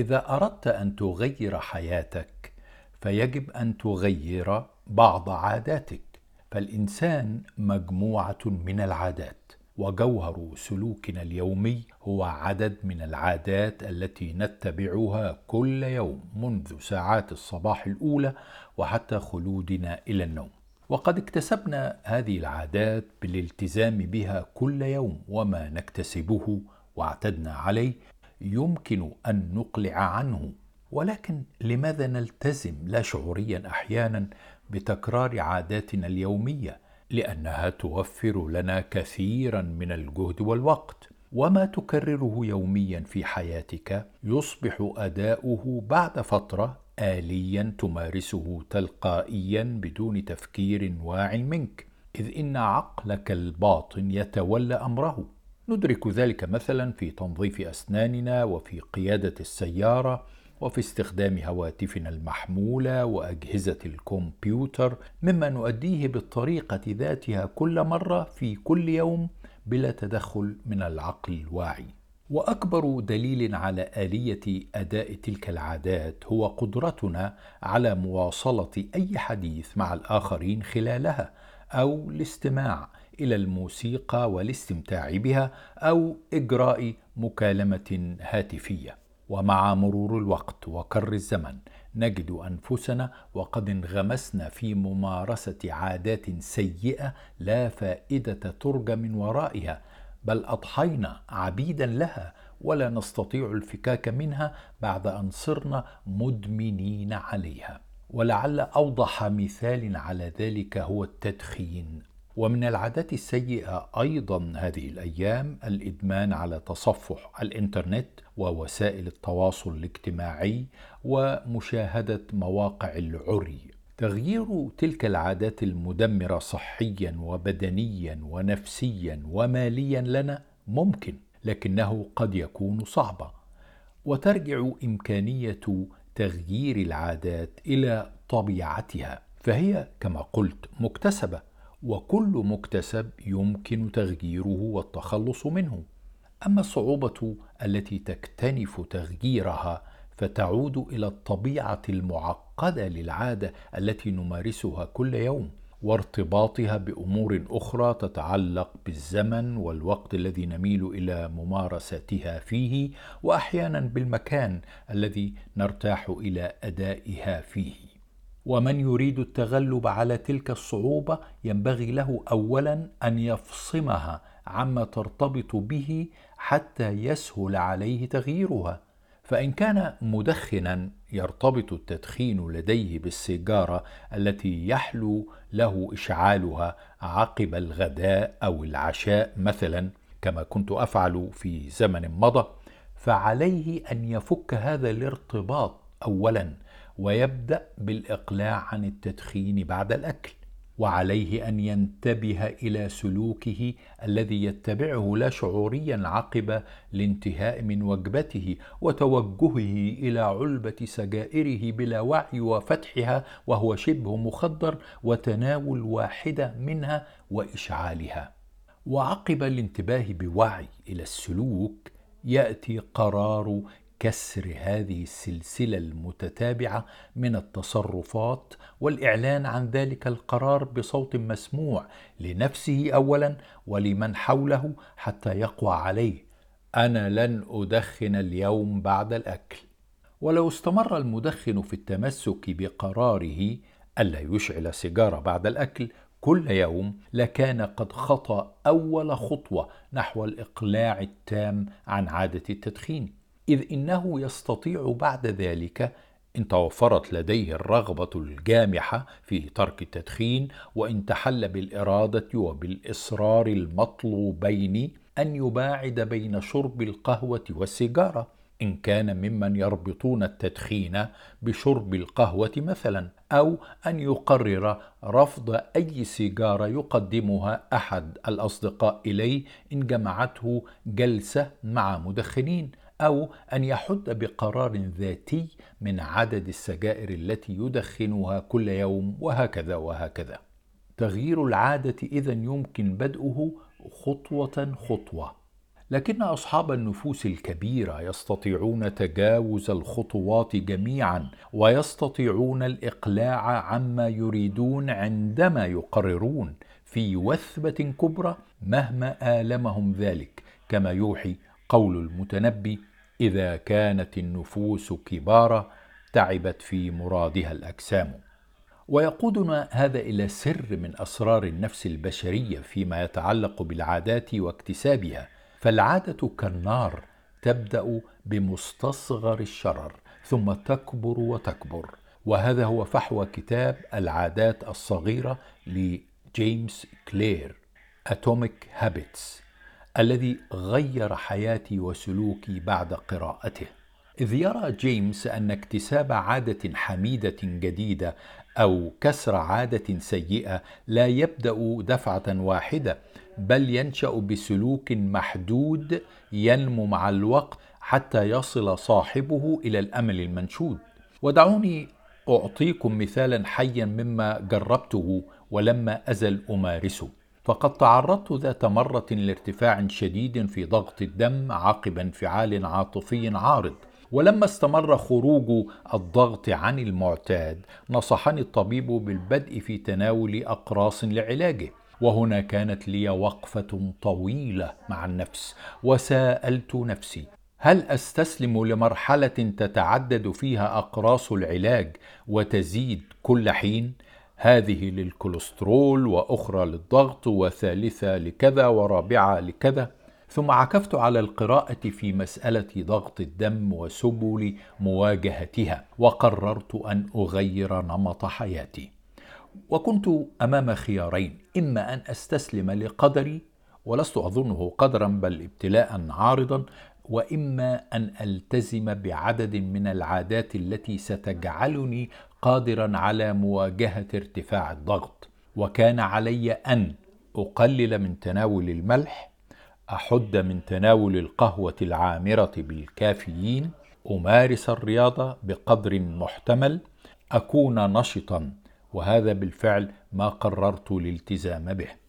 إذا أردت أن تغير حياتك فيجب أن تغير بعض عاداتك. فالإنسان مجموعة من العادات وجوهر سلوكنا اليومي هو عدد من العادات التي نتبعها كل يوم منذ ساعات الصباح الأولى وحتى خلودنا إلى النوم. وقد اكتسبنا هذه العادات بالالتزام بها كل يوم وما نكتسبه واعتدنا عليه يمكن أن نقلع عنه. ولكن لماذا نلتزم لا شعوريا أحيانا بتكرار عاداتنا اليومية؟ لأنها توفر لنا كثيرا من الجهد والوقت. وما تكرره يوميا في حياتك يصبح أداؤه بعد فترة اليا تمارسه تلقائيا بدون تفكير واع منك. إذ إن عقلك الباطن يتولى أمره. ندرك ذلك مثلا في تنظيف أسناننا وفي قيادة السيارة وفي استخدام هواتفنا المحمولة وأجهزة الكمبيوتر مما نؤديه بالطريقة ذاتها كل مرة في كل يوم بلا تدخل من العقل الواعي. وأكبر دليل على آلية أداء تلك العادات هو قدرتنا على مواصلة أي حديث مع الآخرين خلالها أو الاستماع إلى الموسيقى والاستمتاع بها أو إجراء مكالمة هاتفية. ومع مرور الوقت وكر الزمن نجد أنفسنا وقد انغمسنا في ممارسة عادات سيئة لا فائدة ترجى من ورائها بل أضحينا عبيدا لها ولا نستطيع الفكاك منها بعد أن صرنا مدمنين عليها. ولعل أوضح مثال على ذلك هو التدخين ومن العادات السيئة أيضا هذه الأيام الإدمان على تصفح الإنترنت ووسائل التواصل الاجتماعي ومشاهدة مواقع العري. تغيير تلك العادات المدمرة صحيا وبدنيا ونفسيا وماليا لنا ممكن لكنه قد يكون صعبا. وترجع إمكانية تغيير العادات إلى طبيعتها فهي كما قلت مكتسبة. وكل مكتسب يمكن تغييره والتخلص منه. أما الصعوبة التي تكتنف تغييرها فتعود إلى الطبيعة المعقدة للعادة التي نمارسها كل يوم وارتباطها بأمور أخرى تتعلق بالزمن والوقت الذي نميل إلى ممارستها فيه واحيانا بالمكان الذي نرتاح إلى أدائها فيه. ومن يريد التغلب على تلك الصعوبة ينبغي له اولا أن يفصمها عما ترتبط به حتى يسهل عليه تغييرها. فإن كان مدخنا يرتبط التدخين لديه بالسيجارة التي يحلو له إشعالها عقب الغداء أو العشاء مثلا كما كنت أفعل في زمن مضى فعليه أن يفك هذا الارتباط اولا ويبدأ بالإقلاع عن التدخين بعد الأكل وعليه أن ينتبه إلى سلوكه الذي يتبعه لا شعوريا عقب الانتهاء من وجبته وتوجهه إلى علبة سجائره بلا وعي وفتحها وهو شبه مخدر وتناول واحدة منها وإشعالها. وعقب الانتباه بوعي إلى السلوك يأتي قرار كسر هذه السلسلة المتتابعة من التصرفات والإعلان عن ذلك القرار بصوت مسموع لنفسه اولا ولمن حوله حتى يقوى عليه. أنا لن أدخن اليوم بعد الأكل. ولو استمر المدخن في التمسك بقراره ألا يشعل سيجارة بعد الأكل كل يوم لكان قد خطأ أول خطوة نحو الإقلاع التام عن عادة التدخين. إذ إنه يستطيع بعد ذلك إن توفرت لديه الرغبة الجامحة في ترك التدخين وإن تحل بالإرادة وبالإصرار المطلوبين أن يباعد بين شرب القهوة والسيجارة. إن كان ممن يربطون التدخين بشرب القهوة مثلا أو أن يقرر رفض أي سيجارة يقدمها أحد الأصدقاء إليه إن جمعته جلسة مع مدخنين. أو أن يحد بقرار ذاتي من عدد السجائر التي يدخنها كل يوم وهكذا وهكذا. تغيير العادة اذا يمكن بدءه خطوة خطوة. لكن أصحاب النفوس الكبيرة يستطيعون تجاوز الخطوات جميعا ويستطيعون الإقلاع عما يريدون عندما يقررون في وثبة كبرى مهما آلمهم ذلك كما يوحي قول المتنبي إذا كانت النفوس كبارا تعبت في مرادها الأجسام. ويقودنا هذا إلى سر من أسرار النفس البشرية فيما يتعلق بالعادات واكتسابها. فالعادة كالنار تبدأ بمستصغر الشرر ثم تكبر وتكبر. وهذا هو فحوى كتاب العادات الصغيرة لجيمس كلير Atomic Habits الذي غير حياتي وسلوكي بعد قراءته. إذ يرى جيمس أن اكتساب عادة حميدة جديدة أو كسر عادة سيئة لا يبدأ دفعة واحدة بل ينشأ بسلوك محدود ينمو مع الوقت حتى يصل صاحبه إلى الأمل المنشود. ودعوني أعطيكم مثالا حيا مما جربته ولما أزل أمارسه. فقد تعرضت ذات مرة لارتفاع شديد في ضغط الدم عقب انفعال عاطفي عارض. ولما استمر خروج الضغط عن المعتاد نصحني الطبيب بالبدء في تناول أقراص لعلاجه. وهنا كانت لي وقفة طويلة مع النفس وسألت نفسي هل أستسلم لمرحلة تتعدد فيها أقراص العلاج وتزيد كل حين؟ هذه للكوليسترول وأخرى للضغط وثالثة لكذا ورابعة لكذا. ثم عكفت على القراءة في مسألة ضغط الدم وسبل مواجهتها وقررت أن أغير نمط حياتي. وكنت أمام خيارين إما أن أستسلم لقدري ولست أظنه قدرا بل ابتلاء عارضا وإما أن ألتزم بعدد من العادات التي ستجعلني قادرا على مواجهة ارتفاع الضغط. وكان علي أن أقلل من تناول الملح أحد من تناول القهوة العامرة بالكافيين أمارس الرياضة بقدر محتمل أكون نشطا وهذا بالفعل ما قررت الالتزام به.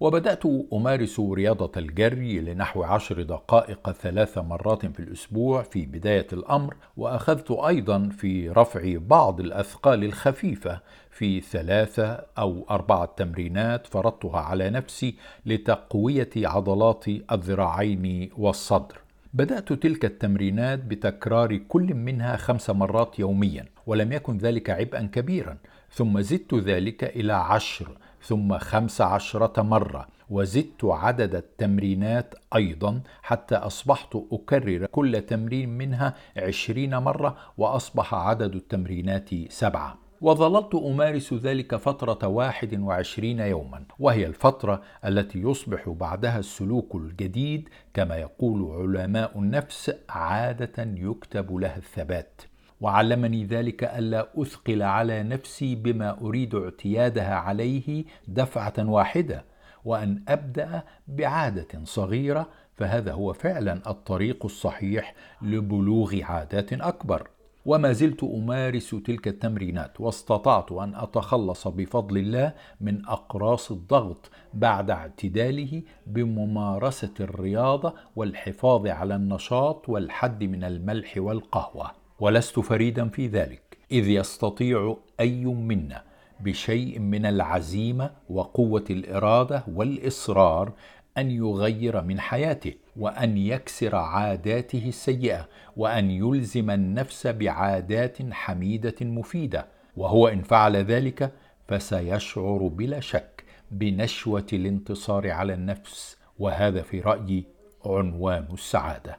وبدأت أمارس رياضة الجري لنحو عشر دقائق ثلاث مرات في الأسبوع في بداية الأمر وأخذت أيضا في رفع بعض الأثقال الخفيفة في ثلاثة أو أربعة تمرينات فرضتها على نفسي لتقوية عضلات الذراعين والصدر. بدأت تلك التمرينات بتكرار كل منها خمس مرات يوميا ولم يكن ذلك عبئا كبيرا. ثم زدت ذلك إلى عشر ثم خمس عشرة مرة وزدت عدد التمرينات أيضا حتى أصبحت أكرر كل تمرين منها عشرين مرة وأصبح عدد التمرينات سبعة. وظللت أمارس ذلك فترة واحد وعشرين يوما وهي الفترة التي يصبح بعدها السلوك الجديد كما يقول علماء النفس عادة يكتب لها الثبات. وعلمني ذلك ألا أثقل على نفسي بما أريد اعتيادها عليه دفعة واحدة وأن أبدأ بعادة صغيرة فهذا هو فعلا الطريق الصحيح لبلوغ عادات أكبر. وما زلت أمارس تلك التمرينات واستطعت أن أتخلص بفضل الله من أقراص الضغط بعد اعتداله بممارسة الرياضة والحفاظ على النشاط والحد من الملح والقهوة. ولست فريدا في ذلك إذ يستطيع أي منا بشيء من العزيمة وقوة الإرادة والإصرار أن يغير من حياته وأن يكسر عاداته السيئة وأن يلزم النفس بعادات حميدة مفيدة. وهو إن فعل ذلك فسيشعر بلا شك بنشوة الانتصار على النفس. وهذا في رأيي عنوان السعادة.